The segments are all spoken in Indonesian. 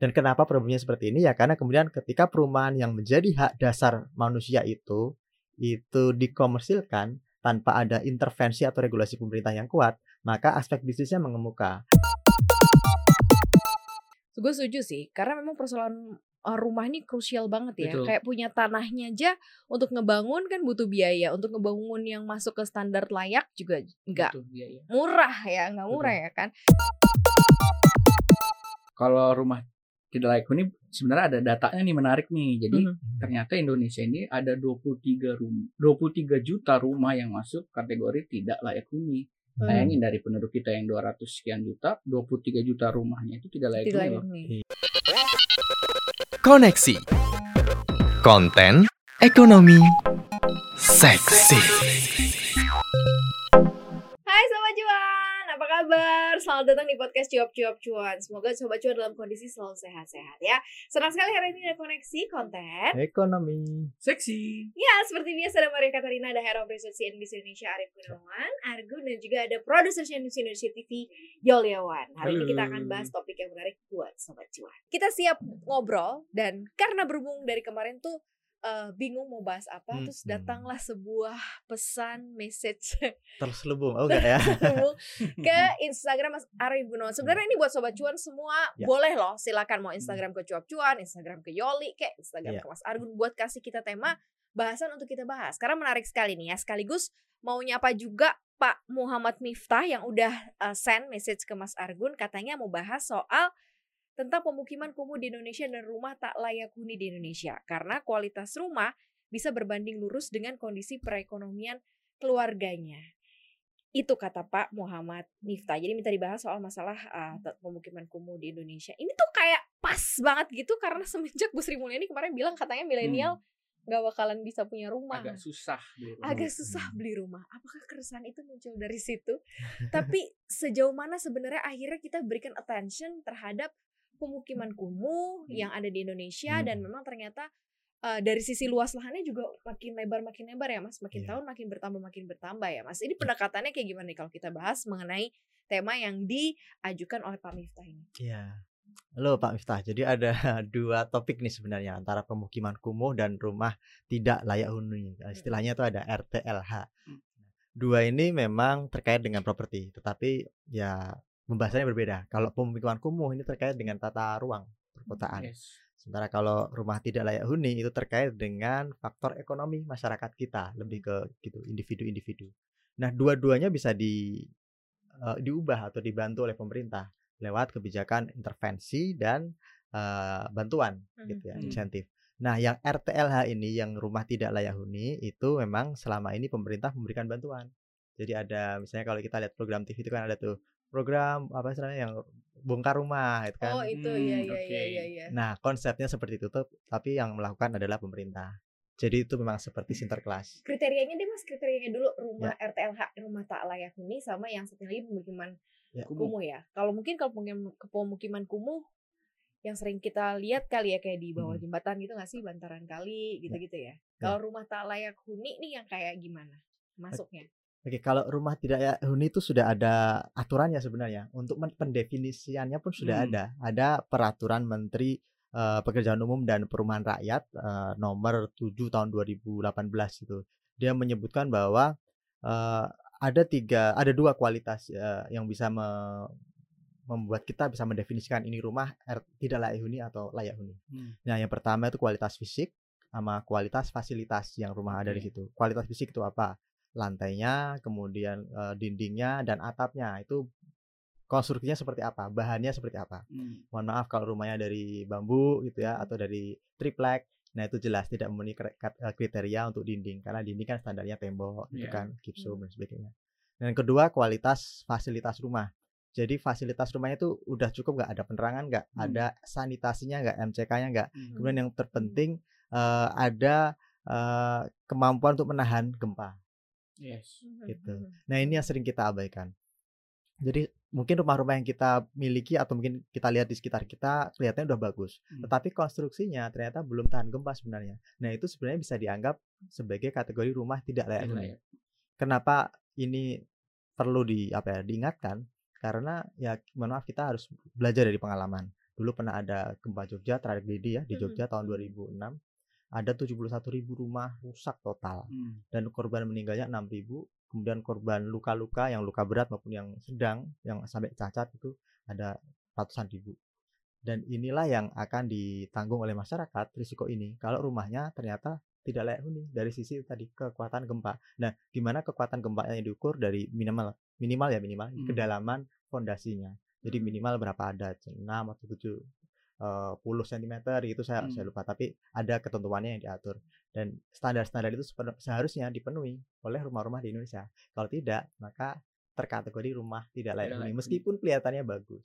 Dan kenapa problemnya seperti ini ya karena kemudian ketika perumahan yang menjadi hak dasar manusia itu itu dikomersilkan tanpa ada intervensi atau regulasi pemerintah yang kuat, maka aspek bisnisnya mengemuka. Gue setuju sih, karena memang persoalan uh, rumah ini krusial banget ya. Betul. Kayak punya tanahnya aja untuk ngebangun kan butuh biaya. Untuk ngebangun yang masuk ke standar layak juga nggak Butuh biaya. murah ya, nggak murah ya kan. Kalau rumah tidak layak huni sebenarnya ada datanya nih menarik nih. Jadi Mhm. ternyata Indonesia ini ada 23 rumah 23 juta rumah yang masuk kategori tidak layak huni. Hmm. Bayangin dari penduduk kita yang 200 sekian juta, 23 juta rumahnya itu tidak layak Tidak huni layak loh. huni. Koneksi Konten Ekonomi Seksi Selamat datang di podcast Cuap Cuap Cuan. Semoga Sobat Cuan dalam kondisi selalu sehat-sehat ya. Senang sekali hari ini ada koneksi konten. Ekonomi. Seksi. Ya, seperti biasa ada Maria Katarina, ada Head of Research CNBC Indonesia Arif Gunawan, Argun, dan juga ada produser CNBC Indonesia TV Yoliawan. Hari ini kita akan Halo. bahas topik yang menarik buat Sobat Cuan. Kita siap ngobrol dan karena berhubung dari kemarin tuh eh, bingung mau bahas apa, Hmm, terus hmm. datanglah sebuah pesan message Terselubung. Oh enggak ya? ke Instagram Mas Arif Gunawan. Sebenarnya ini buat sobat cuan semua Ya. boleh loh, silakan mau Instagram ke cuap cuan, Instagram ke Yoli, kayak Instagram Ya. ke Mas Argun buat kasih kita tema bahasan untuk kita bahas. Karena menarik sekali nih ya. Sekaligus mau nyapa juga Pak Muhammad Miftah yang udah uh, send message ke Mas Argun katanya mau bahas soal tentang pemukiman kumuh di Indonesia dan rumah tak layak huni di Indonesia karena kualitas rumah bisa berbanding lurus dengan kondisi perekonomian keluarganya. Itu kata Pak Muhammad Miftah. Jadi minta dibahas soal masalah uh, pemukiman kumuh di Indonesia. Ini tuh kayak pas banget gitu karena semenjak Bu Sri Mulyani kemarin bilang katanya milenial nggak bakalan bisa punya rumah. Hmm. Agak susah beli rumah. Agak susah beli rumah. Apakah keresahan itu muncul dari situ? Tapi sejauh mana sebenarnya akhirnya kita berikan attention terhadap pemukiman kumuh yang ada di Indonesia Hmm. dan memang ternyata uh, dari sisi luas lahannya juga makin lebar makin lebar ya Mas. Makin Iya. tahun makin bertambah makin bertambah ya Mas. Ini pendekatannya kayak gimana nih kalau kita bahas mengenai tema yang diajukan oleh Pak Miftah ini? Iya. Halo Pak Miftah. Jadi ada dua topik nih sebenarnya antara pemukiman kumuh dan rumah tidak layak huni. Nah, Istilahnya itu ada RTLH. Hmm. Dua ini memang terkait dengan properti, tetapi ya pembahasannya berbeda. Kalau pemukiman kumuh ini terkait dengan tata ruang perkotaan. Yes. Sementara kalau rumah tidak layak huni itu terkait dengan faktor ekonomi masyarakat kita, lebih ke gitu individu-individu. Nah, dua-duanya bisa di eh, diubah atau dibantu oleh pemerintah lewat kebijakan intervensi dan eh, bantuan gitu ya, Mhm. insentif. Nah, yang RTLH ini yang rumah tidak layak huni itu memang selama ini pemerintah memberikan bantuan. Jadi ada misalnya kalau kita lihat program TV itu kan ada tuh program apa istilahnya yang bongkar rumah itu kan. Oh itu Hmm, iya iya oke. iya iya iya. Nah, konsepnya seperti itu tuh, tapi yang melakukan adalah pemerintah. Jadi itu memang seperti sinterklas. kriterianya deh mas kriterianya dulu rumah RTLH rumah tak layak huni sama yang satu lagi pemukiman Ya. kumuh ya kalau mungkin kalau pemukiman, ke pemukiman kumuh yang sering kita lihat kali ya kayak di bawah Hmm. jembatan gitu nggak sih bantaran kali gitu-gitu ya kalau rumah tak layak huni nih yang kayak gimana masuknya Oke, kalau rumah tidak layak huni itu sudah ada aturannya sebenarnya. Untuk pendefinisiannya pun sudah Hmm. ada. Ada peraturan Menteri eh, Pekerjaan Umum dan Perumahan Rakyat eh, nomor 7 tahun 2018 itu. Dia menyebutkan bahwa eh, ada tiga, ada dua kualitas eh, yang bisa me- membuat kita bisa mendefinisikan ini rumah R- tidak layak huni atau layak huni. Hmm. Nah, yang pertama itu kualitas fisik sama kualitas fasilitas yang rumah ada di situ. Kualitas fisik itu apa? Lantainya, kemudian eh, dindingnya dan atapnya. Itu konstruksinya seperti apa? Bahannya seperti apa? Hmm. Mohon maaf kalau rumahnya dari bambu gitu ya atau dari triplek. Nah, itu jelas tidak memenuhi kriteria untuk dinding karena dinding kan standarnya tembok gitu Iya. kan, gipsum dan sebagainya. Dan kedua kualitas fasilitas rumah. Jadi fasilitas rumahnya itu udah cukup nggak ada penerangan nggak, Hmm. ada sanitasinya nggak, MCK-nya nggak. Hmm. Kemudian yang terpenting eh, ada eh, kemampuan untuk menahan gempa. Yes. Gitu. Nah ini yang sering kita abaikan. Jadi mungkin rumah-rumah yang kita miliki atau mungkin kita lihat di sekitar kita kelihatannya udah bagus, Hmm. tetapi konstruksinya ternyata belum tahan gempa sebenarnya. Nah itu sebenarnya bisa dianggap sebagai kategori rumah tidak layak huni. Kenapa ini perlu di apa ya diingatkan? Karena ya mohon maaf kita harus belajar dari pengalaman. dulu pernah ada gempa Jogja tragedi ya di Mhm, Jogja tahun mhm. 2006 ada 71.000 rumah rusak total. Hmm. dan korban meninggalnya 6.000 kemudian korban luka-luka yang luka berat maupun yang sedang yang sampai cacat itu ada ratusan ribu. Dan inilah yang akan ditanggung oleh masyarakat risiko ini. Kalau rumahnya ternyata tidak layak huni dari sisi tadi kekuatan gempa. Nah gimana kekuatan gempanya yang diukur? Dari minimal minimal ya minimal Hmm. kedalaman fondasinya. Jadi Hmm. minimal berapa ada? 6 atau 7 eh, puluh cm itu saya saya Hmm. lupa tapi ada ketentuannya yang diatur dan standar-standar itu seharusnya dipenuhi oleh rumah-rumah di Indonesia. Kalau tidak, maka terkategori rumah tidak layak huni meskipun kelihatannya bagus.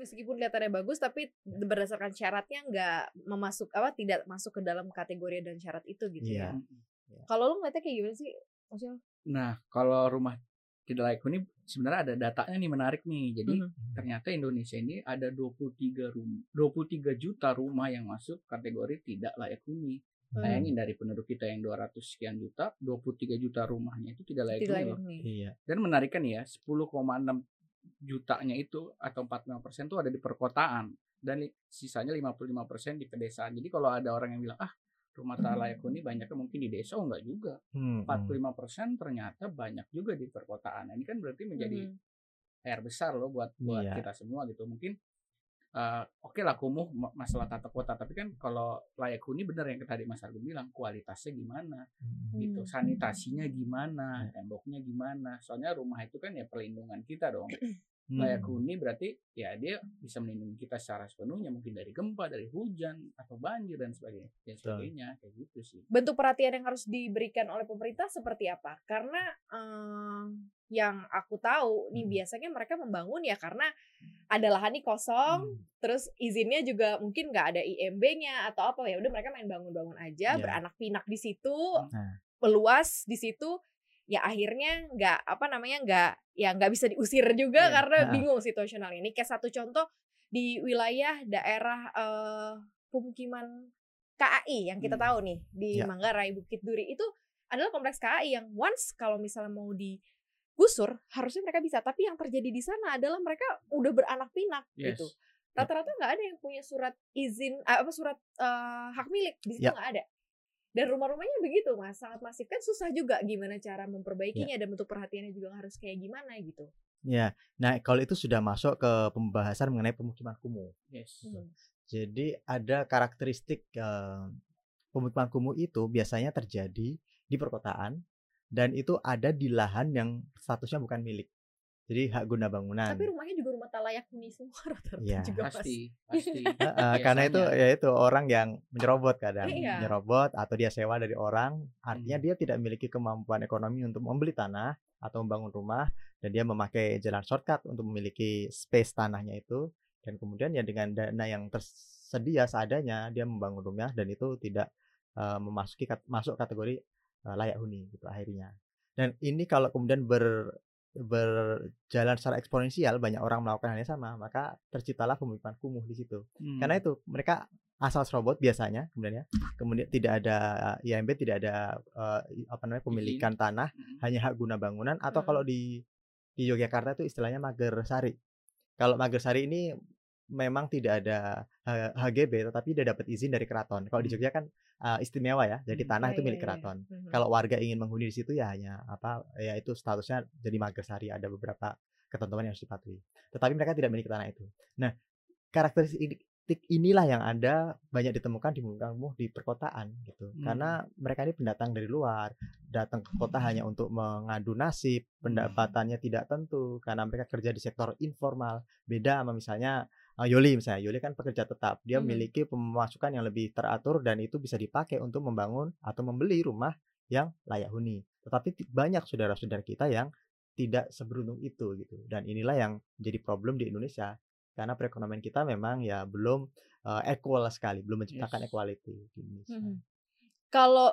Meskipun kelihatannya bagus tapi berdasarkan syaratnya nggak memasuk apa tidak masuk ke dalam kategori dan syarat itu gitu Iya. ya. Kalau lu ngeliatnya kayak gimana sih? Maksudnya Nah, kalau rumah tidak layak huni sebenarnya ada datanya nih menarik nih. Jadi Mhm. ternyata Indonesia ini ada 23 rumah 23 juta rumah yang masuk kategori tidak layak huni. Hmm. Bayangin dari penduduk kita yang 200 sekian juta, 23 juta rumahnya itu tidak layak huni loh. Iya. Dan menarikkan ya, 10,6 jutanya itu atau 45% itu ada di perkotaan dan sisanya 55% di pedesaan. Jadi kalau ada orang yang bilang, "Ah, rumah tak layak huni banyaknya mungkin di desa." Oh, enggak juga. Hmm, hmm. 45% ternyata banyak juga di perkotaan. Nah, ini kan berarti menjadi Mhm. PR besar loh buat buat Iya. kita semua gitu. Mungkin eh, oke lah kumuh ma- masalah tata kota, tapi kan kalau layak huni bener yang tadi Mas Argun bilang kualitasnya gimana Hmm. gitu, Hmm. sanitasinya gimana, Ya. temboknya gimana. Soalnya rumah itu kan ya perlindungan kita dong. Hmm. Layak huni berarti ya dia bisa melindungi kita secara sepenuhnya mungkin dari gempa, dari hujan atau banjir dan sebagainya. Dan Betul. sebagainya kayak gitu sih. bentuk perhatian yang harus diberikan oleh pemerintah seperti apa? Karena eh, yang aku tahu nih Hmm. biasanya mereka membangun ya karena ada lahan nih kosong, Hmm. terus izinnya juga mungkin nggak ada IMB-nya atau apa ya udah mereka main bangun-bangun aja, Iya. beranak pinak di situ, Nah. meluas di situ, ya akhirnya nggak apa namanya nggak ya nggak bisa diusir juga Iya. karena Nah. bingung situasionalnya. Ini kayak satu contoh di wilayah daerah eh, pemukiman KAI yang kita Hmm. tahu nih di Ya. Manggarai Bukit Duri itu adalah kompleks KAI yang once kalau misalnya mau digusur harusnya mereka bisa tapi yang terjadi di sana adalah mereka udah beranak pinak Yes. gitu rata-rata nggak ada yang punya surat izin eh, apa surat eh, hak milik di situ Ya. nggak ada dan rumah-rumahnya begitu mas sangat masif kan susah juga gimana cara memperbaikinya dan bentuk perhatiannya juga harus kayak gimana gitu Ya. Nah, kalau itu sudah masuk ke pembahasan mengenai pemukiman kumuh. Yes. Hmm. Jadi ada karakteristik eh, pemukiman kumuh itu biasanya terjadi di perkotaan dan itu ada di lahan yang statusnya bukan milik. Jadi hak guna bangunan. tapi rumahnya juga rumah tak layak huni semua rata-rata Iya. juga mas Pasti, pasti. Heeh, karena itu ya itu orang yang menyerobot kadang Iya. menyerobot atau dia sewa dari orang artinya Hmm. dia tidak memiliki kemampuan ekonomi untuk membeli tanah atau membangun rumah dan dia memakai jalan shortcut untuk memiliki space tanahnya itu dan kemudian ya dengan dana yang tersedia seadanya dia membangun rumah dan itu tidak eh, memasuki kat- masuk kategori eh, layak huni gitu akhirnya dan ini kalau kemudian ber berjalan secara eksponensial banyak orang melakukan hal yang sama maka terciptalah pemukiman kumuh di situ karena Hmm. itu mereka asal serobot biasanya kemudian ya kemudian tidak ada IMB tidak ada eh, apa namanya pemilikan tanah Hmm. hanya hak guna bangunan atau Hmm. kalau di di Yogyakarta itu istilahnya mager sari kalau mager sari ini memang tidak ada HGB tetapi dia dapat izin dari keraton kalau di Hmm. Jogja kan eh, istimewa ya jadi Hmm. tanah Iya, itu iya, milik iya. keraton Mhm. kalau warga ingin menghuni di situ ya hanya apa ya itu statusnya jadi mager sari ada beberapa ketentuan yang harus dipatuhi tetapi mereka tidak memiliki tanah itu nah karakteristik inilah yang ada banyak ditemukan di kampung di perkotaan gitu Hmm. karena mereka ini pendatang dari luar datang ke kota hanya untuk mengadu nasib pendapatannya tidak tentu karena mereka kerja di sektor informal beda sama misalnya uh, Yoli misalnya Yoli kan pekerja tetap dia Mhm. memiliki pemasukan yang lebih teratur dan itu bisa dipakai untuk membangun atau membeli rumah yang layak huni tetapi banyak saudara-saudara kita yang tidak seberuntung itu gitu dan inilah yang menjadi problem di Indonesia karena perekonomian kita memang ya belum uh, equal sekali belum menciptakan Yes. equality Indonesia. Mhm. Kalau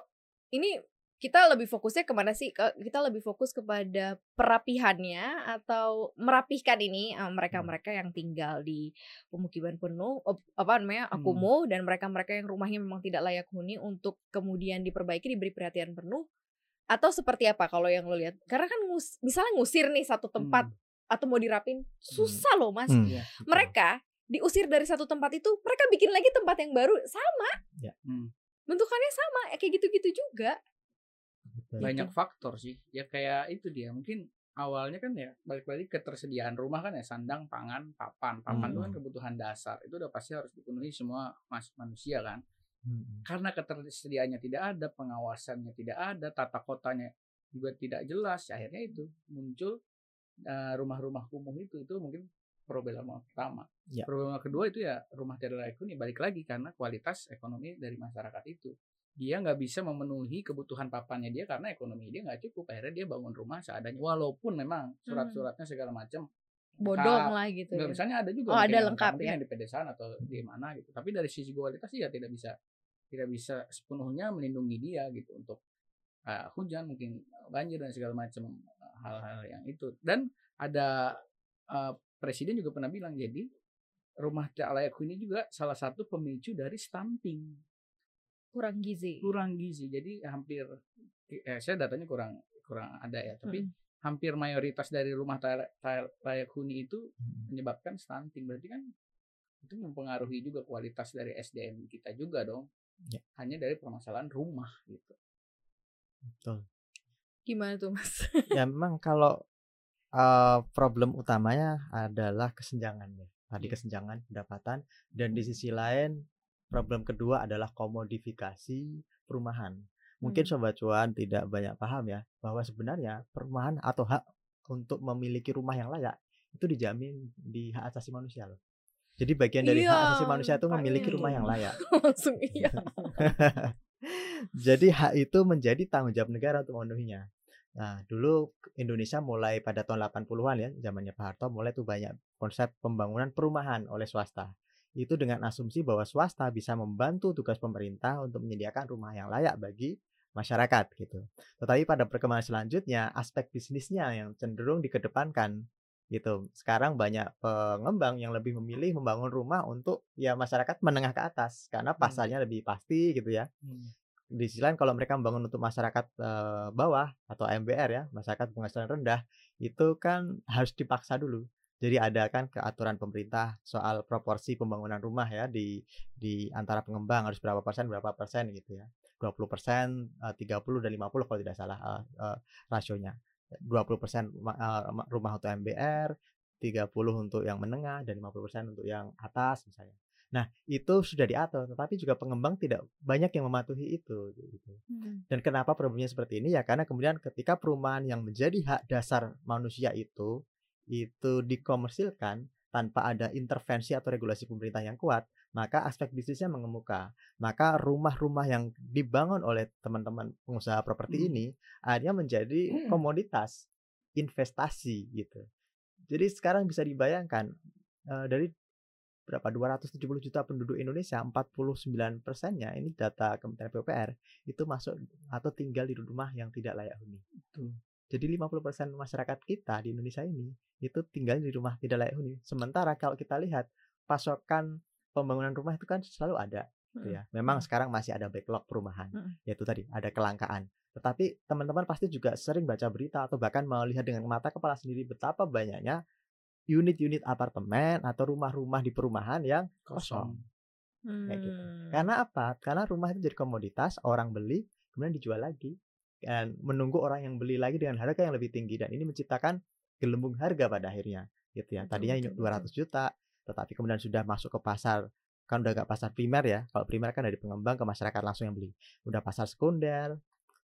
ini kita lebih fokusnya ke mana sih? Kita lebih fokus kepada perapihannya atau merapihkan ini eh, mereka-mereka yang tinggal di pemukiman penuh apa namanya Hmm. kumuh dan mereka-mereka yang rumahnya memang tidak layak huni untuk kemudian diperbaiki diberi perhatian penuh atau seperti apa kalau yang lo lihat? Karena kan ngus- misalnya ngusir nih satu tempat Hmm. atau mau dirapin susah loh mas. Hmm, Iya. Mereka diusir dari satu tempat itu mereka bikin lagi tempat yang baru sama Hmm. bentukannya sama ya kayak gitu-gitu juga. Banyak faktor sih. Ya kayak itu dia. Mungkin awalnya kan ya balik lagi ketersediaan rumah kan ya. Sandang pangan papan. Papan itu kan Hmm. kebutuhan dasar. Itu udah pasti harus dipenuhi semua mas manusia kan. Mm-mm. karena ketersediaannya tidak ada pengawasannya tidak ada tata kotanya juga tidak jelas akhirnya itu muncul eh, rumah-rumah kumuh itu. Itu mungkin problema pertama Ya. problema kedua itu ya rumah tidak layak huni. Balik lagi karena kualitas ekonomi dari masyarakat itu dia nggak bisa memenuhi kebutuhan papannya dia karena ekonomi dia nggak cukup. Akhirnya dia bangun rumah seadanya. Walaupun memang surat-suratnya segala macam bodong lah gitu Nggak, ya. misalnya ada juga Oh, ada lengkap ya. yang di pedesaan atau di mana gitu. Tapi dari sisi kualitas dia tidak bisa tidak bisa sepenuhnya melindungi dia gitu untuk uh, hujan mungkin banjir dan segala macam uh, hal-hal yang itu. Dan ada uh, presiden juga pernah bilang jadi rumah tak layak huni juga salah satu pemicu dari stunting kurang gizi kurang gizi jadi hampir eh, saya datanya kurang kurang ada ya tapi Mm. hampir mayoritas dari rumah layak huni itu Mm-mm. menyebabkan stunting berarti kan itu mempengaruhi juga kualitas dari SDM kita juga dong Ya. hanya dari permasalahan rumah gitu Betul. gimana tuh mas ya memang kalau eh, problem utamanya adalah kesenjangan ya tadi Iya. kesenjangan pendapatan dan di sisi lain problem kedua adalah komodifikasi perumahan mungkin Hmm. sobat cuan tidak banyak paham ya bahwa sebenarnya perumahan atau hak untuk memiliki rumah yang layak itu dijamin di hak asasi manusia loh jadi bagian dari hak Iya, asasi manusia itu memiliki rumah yang layak langsung iya Jadi hak itu menjadi tanggung jawab negara untuk memenuhinya. Nah, dulu Indonesia mulai pada tahun 80-an ya, zamannya Pak Harto mulai tuh banyak konsep pembangunan perumahan oleh swasta. Itu dengan asumsi bahwa swasta bisa membantu tugas pemerintah untuk menyediakan rumah yang layak bagi masyarakat gitu. Tetapi pada perkembangan selanjutnya aspek bisnisnya yang cenderung dikedepankan gitu. Sekarang banyak pengembang yang lebih memilih membangun rumah untuk ya masyarakat menengah ke atas karena pasarnya lebih pasti gitu ya di sisi lain kalau mereka membangun untuk masyarakat eh, bawah atau MBR ya masyarakat penghasilan rendah itu kan harus dipaksa dulu jadi ada kan keaturan pemerintah soal proporsi pembangunan rumah ya di di antara pengembang harus berapa persen berapa persen gitu ya 20 persen 30 dan 50 kalau tidak salah eh, eh, rasionya 20 persen rumah untuk MBR 30 untuk yang menengah dan 50 persen untuk yang atas misalnya Nah, itu sudah diatur, tetapi juga pengembang tidak banyak yang mematuhi itu. Gitu. Hmm. Dan kenapa problemnya seperti ini? Ya karena kemudian ketika perumahan yang menjadi hak dasar manusia itu itu dikomersilkan tanpa ada intervensi atau regulasi pemerintah yang kuat, maka aspek bisnisnya mengemuka. Maka rumah-rumah yang dibangun oleh teman-teman pengusaha properti Hmm. ini akhirnya menjadi komoditas investasi gitu. Jadi sekarang bisa dibayangkan dari berapa 270 juta penduduk Indonesia 49 persennya ini data Kementerian PUPR itu masuk atau tinggal di rumah yang tidak layak huni. Betul. Jadi 50 persen masyarakat kita di Indonesia ini itu tinggal di rumah tidak layak huni. Sementara kalau kita lihat pasokan pembangunan rumah itu kan selalu ada, gitu ya. Memang sekarang masih ada backlog perumahan, Mm. yaitu tadi ada kelangkaan. Tetapi teman-teman pasti juga sering baca berita atau bahkan melihat dengan mata kepala sendiri betapa banyaknya unit-unit apartemen atau rumah-rumah di perumahan yang kosong. Kayak gitu. Hmm. Karena apa? Karena rumah itu jadi komoditas, orang beli, kemudian dijual lagi. Dan menunggu orang yang beli lagi dengan harga yang lebih tinggi dan ini menciptakan gelembung harga pada akhirnya gitu ya. Tadinya betul, 200 juta, tetapi kemudian sudah masuk ke pasar kan udah gak pasar primer ya. Kalau primer kan dari pengembang ke masyarakat langsung yang beli. Udah pasar sekunder,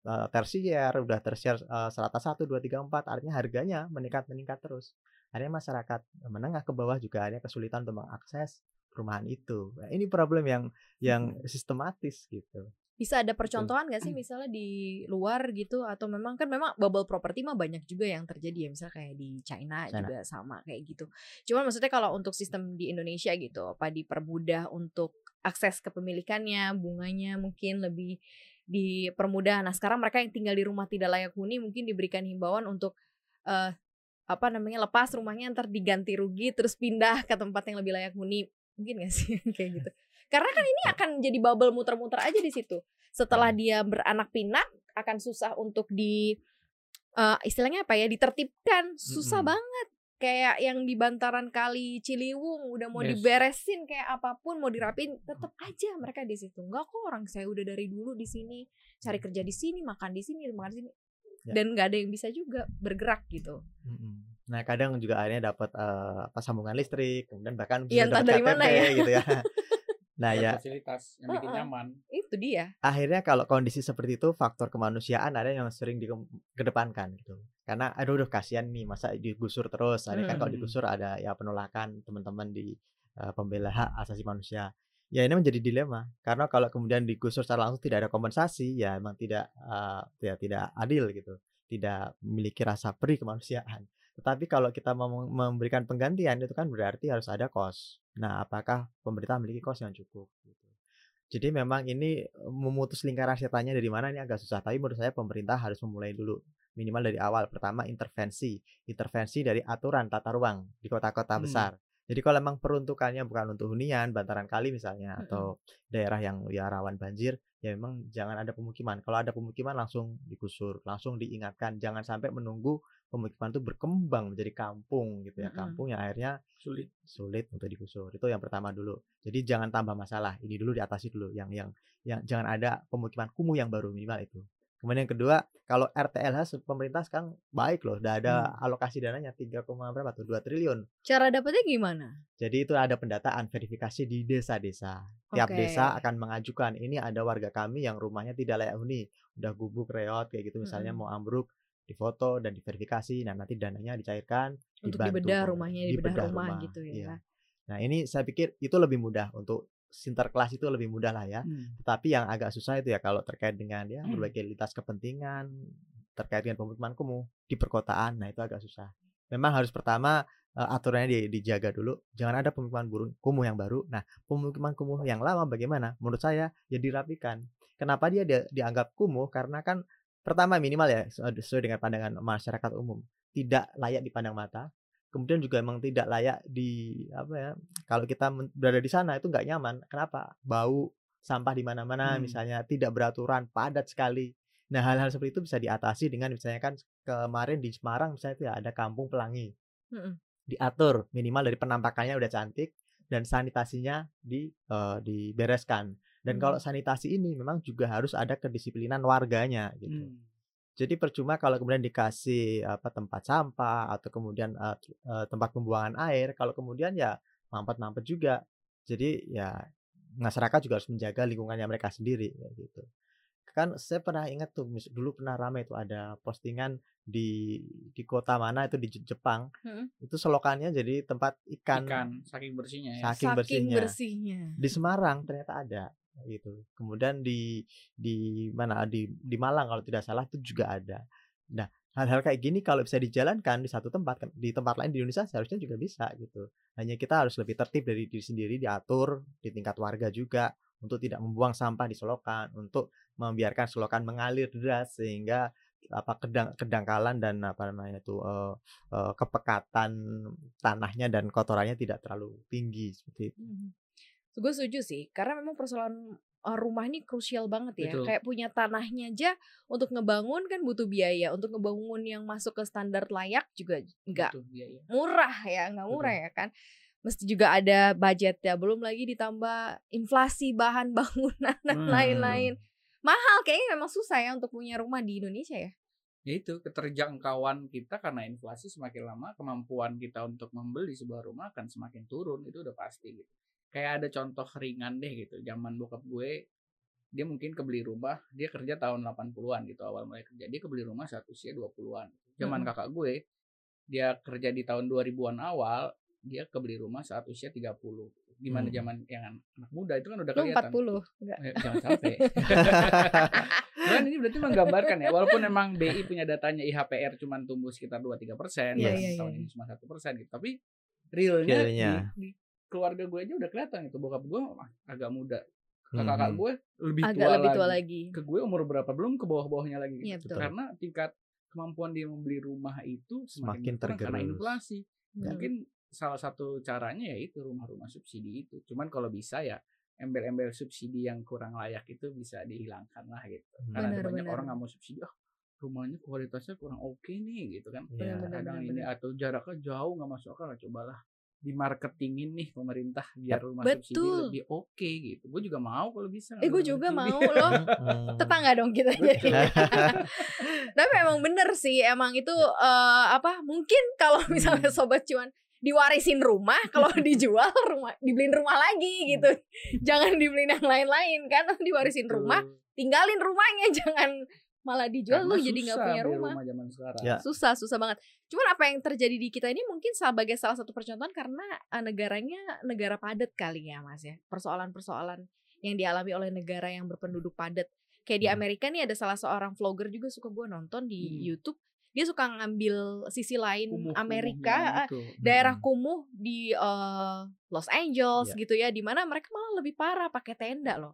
eh, tersier, udah tersier eh, serata 1 2 3 4 artinya harganya meningkat-meningkat terus. Akhirnya masyarakat menengah ke bawah juga akhirnya kesulitan untuk mengakses perumahan itu. Nah, ini problem yang yang sistematis gitu. Bisa ada percontohan gak sih misalnya di luar gitu atau memang kan memang bubble property mah banyak juga yang terjadi ya misalnya kayak di China, China. juga sama kayak gitu. Cuman maksudnya kalau untuk sistem di Indonesia gitu apa dipermudah untuk akses kepemilikannya, bunganya mungkin lebih dipermudah. Nah, sekarang mereka yang tinggal di rumah tidak layak huni mungkin diberikan himbauan untuk eh apa namanya lepas rumahnya ntar diganti rugi terus pindah ke tempat yang lebih layak huni mungkin gak sih kayak gitu karena kan ini akan jadi bubble muter-muter aja di situ setelah dia beranak pinak akan susah untuk di eh, istilahnya apa ya ditertibkan susah Mm-mm. banget kayak yang di bantaran kali Ciliwung udah mau Yes. diberesin kayak apa pun mau dirapin tetap aja mereka di situ enggak kok orang saya udah dari dulu di sini cari kerja di sini makan di sini makan di sini Ya. dan nggak ada yang bisa juga bergerak gitu. Nah kadang juga akhirnya dapat eh, apa sambungan listrik, kemudian bahkan bisa entah dapat dari mana KTP ya. gitu ya. nah ya fasilitas yang bikin Heeh. nyaman itu dia akhirnya kalau kondisi seperti itu faktor kemanusiaan ada yang sering dikedepankan gitu. Karena aduh, aduh kasihan nih masa digusur terus. Ada kan kalau Hmm. digusur ada ya penolakan teman-teman di eh, pembela hak asasi manusia. Ya ini menjadi dilema karena kalau kemudian digusur secara langsung tidak ada kompensasi ya emang tidak eh, ya tidak adil gitu. Tidak memiliki rasa perih kemanusiaan. Tetapi kalau kita mem- memberikan penggantian itu kan berarti harus ada kos. Nah, apakah pemerintah memiliki kos yang cukup gitu. Jadi memang ini memutus lingkaran setannya dari mana ini agak susah. Tapi menurut saya pemerintah harus memulai dulu minimal dari awal. Pertama intervensi, intervensi dari aturan tata ruang di kota-kota Hmm. besar. Jadi kalau memang peruntukannya bukan untuk hunian, bantaran kali misalnya Mm-mm. atau daerah yang ya rawan banjir, ya memang jangan ada pemukiman. Kalau ada pemukiman langsung digusur, langsung diingatkan, jangan sampai menunggu pemukiman itu berkembang menjadi kampung gitu ya, Mm-mm. kampung yang akhirnya sulit sulit untuk digusur. Itu yang pertama dulu. Jadi jangan tambah masalah. Ini dulu diatasi dulu. Yang yang yang jangan ada pemukiman kumuh yang baru minimal itu. Kemudian yang kedua, kalau RTLH pemerintah sekarang baik loh, udah ada Hmm. alokasi dananya 3, koma berapa tuh? 2 triliun. cara dapetnya gimana Jadi itu ada pendataan verifikasi di desa-desa. Tiap Oke. desa akan mengajukan ini ada warga kami yang rumahnya tidak layak huni, udah gubuk reot kayak gitu misalnya Mm-mm. mau ambruk difoto dan diverifikasi. Nah, nanti dananya dicairkan untuk dibantu dibedah rumahnya dibedah rumah, gitu ya iya. Nah, ini saya pikir itu lebih mudah untuk sinterklas itu lebih mudah lah ya. Hmm. Tetapi yang agak susah itu ya kalau terkait dengan ya Hmm. berbagai lintas kepentingan terkait dengan pemukiman kumuh di perkotaan. Nah, itu agak susah. Memang harus pertama eh, aturannya di- dijaga dulu. Jangan ada pemukiman burung kumuh yang baru. Nah, pemukiman kumuh yang lama bagaimana? Menurut saya ya dirapikan. Kenapa dia dia dianggap kumuh? Karena kan pertama minimal ya sesuai dengan pandangan masyarakat umum tidak layak dipandang mata. Kemudian juga emang tidak layak di apa ya? Kalau kita berada di sana itu nggak nyaman. Kenapa? Bau sampah di mana-mana Hmm. misalnya tidak beraturan, padat sekali. Nah, hal-hal seperti itu bisa diatasi dengan misalnya kan kemarin di Semarang misalnya itu ya ada kampung pelangi. Mm-mm. Diatur minimal dari penampakannya udah cantik dan sanitasinya di eh, dibereskan. Dan Hmm. kalau sanitasi ini memang juga harus ada kedisiplinan warganya gitu. Hmm. Jadi percuma kalau kemudian dikasih apa tempat sampah atau kemudian eh, tempat pembuangan air, kalau kemudian ya mampet-mampet juga. Jadi ya masyarakat juga harus menjaga lingkungannya mereka sendiri kayak gitu. Kan saya pernah ingat tuh dulu pernah ramai itu ada postingan di di kota mana itu di Je- Jepang. Mm-mm. Itu selokannya jadi tempat ikan, ikan saking bersihnya ya saking, bersihnya. bersihnya Di Semarang ternyata ada gitu. Kemudian di di mana di di Malang kalau tidak salah itu juga ada. Nah, hal-hal kayak gini kalau bisa dijalankan di satu tempat di tempat lain di Indonesia seharusnya juga bisa gitu. Hanya kita harus lebih tertib dari diri sendiri diatur di tingkat warga juga untuk tidak membuang sampah di selokan, untuk membiarkan selokan mengalir deras sehingga apa kedang kedangkalan dan apa namanya itu eh, eh, kepekatan tanahnya dan kotorannya tidak terlalu tinggi seperti itu. Gue setuju sih, karena memang persoalan rumah ini krusial banget ya. Betul. Kayak punya tanahnya aja untuk ngebangun kan butuh biaya. Untuk ngebangun yang masuk ke standar layak juga nggak murah ya, nggak murah ya kan. Mesti juga ada budget ya. Belum lagi ditambah inflasi bahan bangunan dan Hmm. lain-lain. Mahal kayaknya memang susah ya untuk punya rumah di Indonesia ya. ya itu keterjangkauan kita karena inflasi semakin lama kemampuan kita untuk membeli sebuah rumah akan semakin turun itu udah pasti gitu kayak ada contoh ringan deh gitu zaman bokap gue dia mungkin kebeli rumah dia kerja tahun 80-an gitu awal mulai kerja dia kebeli rumah saat usia 20-an zaman Mm-mm. kakak gue dia kerja di tahun 2000-an awal dia kebeli rumah saat usia 30 gimana Hmm. zaman yang anak muda itu kan udah kelihatan 40 enggak. Eh, jangan sampai. Dan ini berarti menggambarkan ya, walaupun memang BI punya datanya IHPR cuma tumbuh sekitar 2-3 persen, Iya, dan iya, tahun iya. ini cuma satu persen gitu. Tapi realnya, Realnya. Di, di keluarga gue aja udah kelihatan gitu. Bokap gue agak muda, kakak gue lebih Agak tua lebih lagi. tua lagi. Ke gue umur berapa belum ke bawah-bawahnya lagi. Iya, gitu. betul. Karena tingkat kemampuan dia membeli rumah itu Semakin semakin berkurang karena tergerus. inflasi. Hmm. Mungkin salah satu caranya ya itu rumah-rumah subsidi itu. Cuman kalau bisa ya embel-embel subsidi yang kurang layak itu bisa dihilangkan lah gitu. Karena ada Benar, banyak benar. orang nggak mau subsidi, ah rumahnya kualitasnya kurang oke nih gitu kan. Benar-benar, kadang ini benar-benar. atau jaraknya jauh nggak masuk akal cobalah di marketingin nih pemerintah biar rumah subsidi Betul. lebih oke gitu gue juga mau kalau bisa Eh gue juga subsidi. mau loh. Tetangga dong kita jadi. Tapi emang bener sih, emang itu eh, apa? Mungkin kalau misalnya Hmm. sobat cuan diwarisin rumah, kalau dijual rumah dibeliin rumah lagi gitu. Jangan dibeliin yang lain-lain kan, diwarisin rumah, tinggalin rumahnya, jangan malah dijual Karena lu jadi nggak punya beli rumah. zaman sekarang Ya. Susah, susah banget. Cuman apa yang terjadi di kita ini mungkin sebagai salah satu percontohan karena eh, negaranya negara padat kali ya Mas ya. Persoalan-persoalan yang dialami oleh negara yang berpenduduk padat. Kayak di Hmm. Amerika nih ada salah seorang vlogger juga suka gue nonton di Hmm. YouTube. Dia suka ngambil sisi lain Kumuh-kumuhnya Amerika, eh, gitu. daerah kumuh di eh, Los Angeles Iya. gitu ya, di mana mereka malah lebih parah pakai tenda loh,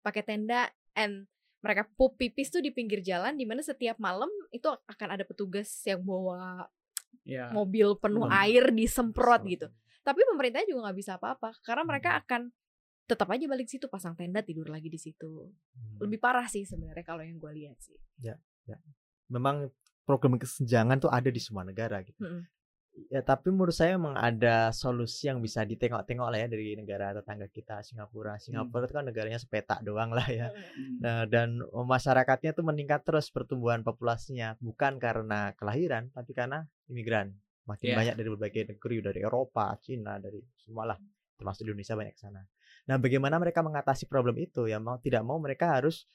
pakai tenda and mereka pup pipis tuh di pinggir jalan, di mana setiap malam itu akan ada petugas yang bawa ya mobil penuh Hmm. air disemprot gitu. Tapi pemerintahnya juga nggak bisa apa-apa karena mereka akan tetap aja balik situ pasang tenda tidur lagi di situ. Hmm. Lebih parah sih sebenarnya kalau yang gue lihat sih. memang program kesenjangan tuh ada di semua negara gitu. Mm-mm. Ya tapi menurut saya memang ada solusi yang bisa ditengok-tengok lah ya dari negara tetangga kita Singapura. Singapura itu kan negaranya sepetak doang lah ya. Hmm. Nah, dan masyarakatnya tuh meningkat terus pertumbuhan populasinya bukan karena kelahiran tapi karena imigran. Makin Iya. banyak dari berbagai negeri dari Eropa, Cina, dari semua lah termasuk di Indonesia banyak sana. Nah, bagaimana mereka mengatasi problem itu? Ya mau tidak mau mereka harus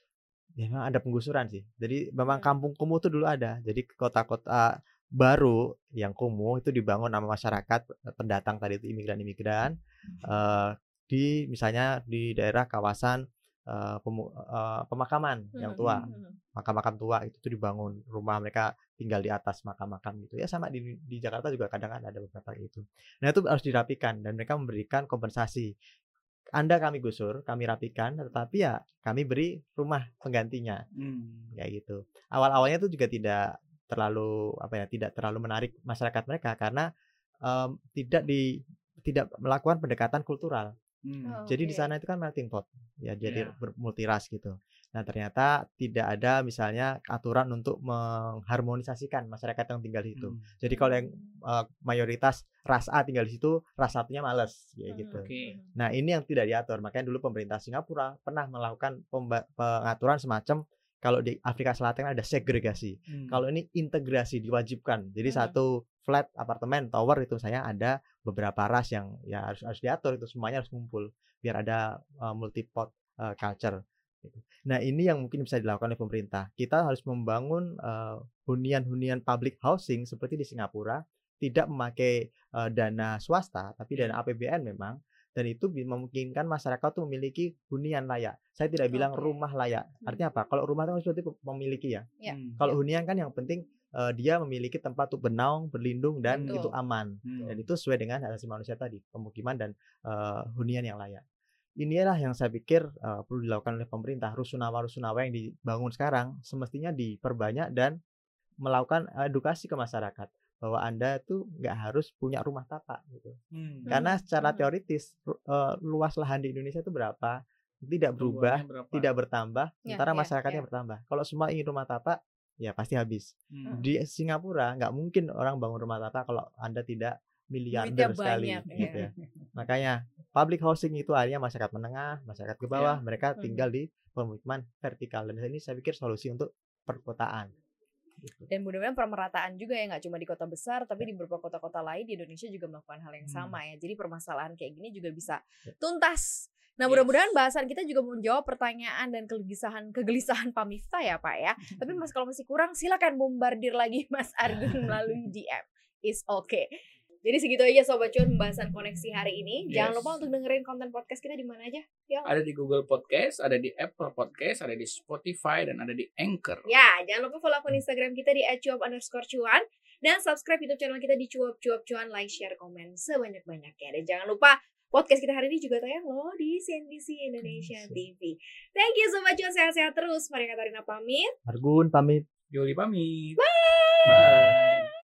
ya memang ada penggusuran sih. Jadi memang Hmm. kampung kumuh itu dulu ada. Jadi kota-kota baru yang kumuh itu dibangun sama masyarakat pendatang tadi itu imigran-imigran eh, di misalnya di daerah kawasan eh, pemu- eh, pemakaman yang tua Mm-mm. makam-makam tua itu tuh dibangun rumah mereka tinggal di atas makam-makam gitu. Ya sama di di Jakarta juga kadang kan ada beberapa itu nah itu harus dirapikan dan mereka memberikan kompensasi. Anda kami gusur kami rapikan tetapi ya kami beri rumah penggantinya Hmm. kayak gitu. Awal-awalnya itu juga tidak terlalu apa ya tidak terlalu menarik masyarakat mereka karena em, tidak di tidak melakukan pendekatan kultural Hmm. Oh. jadi di Oke. sana itu kan melting pot ya jadi Iya. ber- multiras gitu nah ternyata tidak ada misalnya aturan untuk mengharmonisasikan masyarakat yang tinggal di situ Hmm. jadi kalau yang eh, mayoritas ras A tinggal di situ ras satunya males kayak Hmm. gitu Oke. Nah, ini yang tidak diatur. Makanya dulu pemerintah Singapura pernah melakukan pengaturan semacam kalau di Afrika Selatan ada segregasi. Hmm. Kalau ini integrasi diwajibkan. Jadi Hmm. satu flat apartemen tower itu saya ada beberapa ras yang ya harus harus diatur itu semuanya harus kumpul biar ada uh, multipot uh, culture. gitu. Nah, ini yang mungkin bisa dilakukan oleh pemerintah. Kita harus membangun uh, hunian-hunian public housing seperti di Singapura, tidak memakai uh, dana swasta tapi dana APBN memang dan itu memungkinkan masyarakat tuh memiliki hunian layak. Saya tidak bilang rumah layak. Artinya apa? Kalau rumah itu kan berarti memiliki ya. Ya. Hmm. Kalau hunian kan yang penting eh, dia memiliki tempat untuk bernaung, berlindung dan Betul. itu aman. Hmm. Dan itu sesuai dengan hak asasi manusia tadi, pemukiman dan eh, hunian yang layak. Inilah yang saya pikir eh, perlu dilakukan oleh pemerintah. Rusunawa-rusunawa yang dibangun sekarang semestinya diperbanyak dan melakukan edukasi ke masyarakat bahwa Anda tuh nggak harus punya rumah tapak gitu. Hmm. Karena secara Hmm. teoritis eh, luas lahan di Indonesia itu berapa? Tidak berubah, tidak bertambah, Ya, sementara ya, masyarakatnya ya. bertambah. Kalau semua ingin rumah tapak, ya pasti habis. Hmm. Di Singapura nggak mungkin orang bangun rumah tapak kalau Anda tidak miliarder sekali banyak, gitu ya. ya. Makanya public housing itu artinya masyarakat menengah, masyarakat ke bawah, Ya. mereka Hmm. tinggal di pemukiman vertikal dan ini saya pikir solusi untuk perkotaan. Gitu. Dan mudah-mudahan pemerataan juga ya nggak cuma di kota besar tapi di beberapa kota-kota lain di Indonesia juga melakukan hal yang Hmm. sama ya. Jadi permasalahan kayak gini juga bisa Ya. tuntas. Nah, mudah-mudahan bahasan kita juga menjawab pertanyaan dan kegelisahan kegelisahan Pak Miftah ya, Pak ya. Tapi Mas kalau masih kurang silakan bombardir lagi Mas Argun melalui DM. Is okay. Jadi segitu aja sobat cuan pembahasan koneksi hari ini. Jangan Yes. lupa untuk dengerin konten podcast kita di mana aja. Ya. Ada di Google Podcast, ada di Apple Podcast, ada di Spotify, dan ada di Anchor. Ya, jangan lupa follow akun Instagram kita di @cuap underscore cuan dan subscribe YouTube channel kita di cuap cuap cuan, like, share, komen sebanyak banyaknya. Dan jangan lupa podcast kita hari ini juga tayang loh di CNBC Indonesia. TV. Thank you sobat cuan sehat-sehat terus. Maria Katarina pamit. Argun pamit. Joli pamit. Bye. Bye.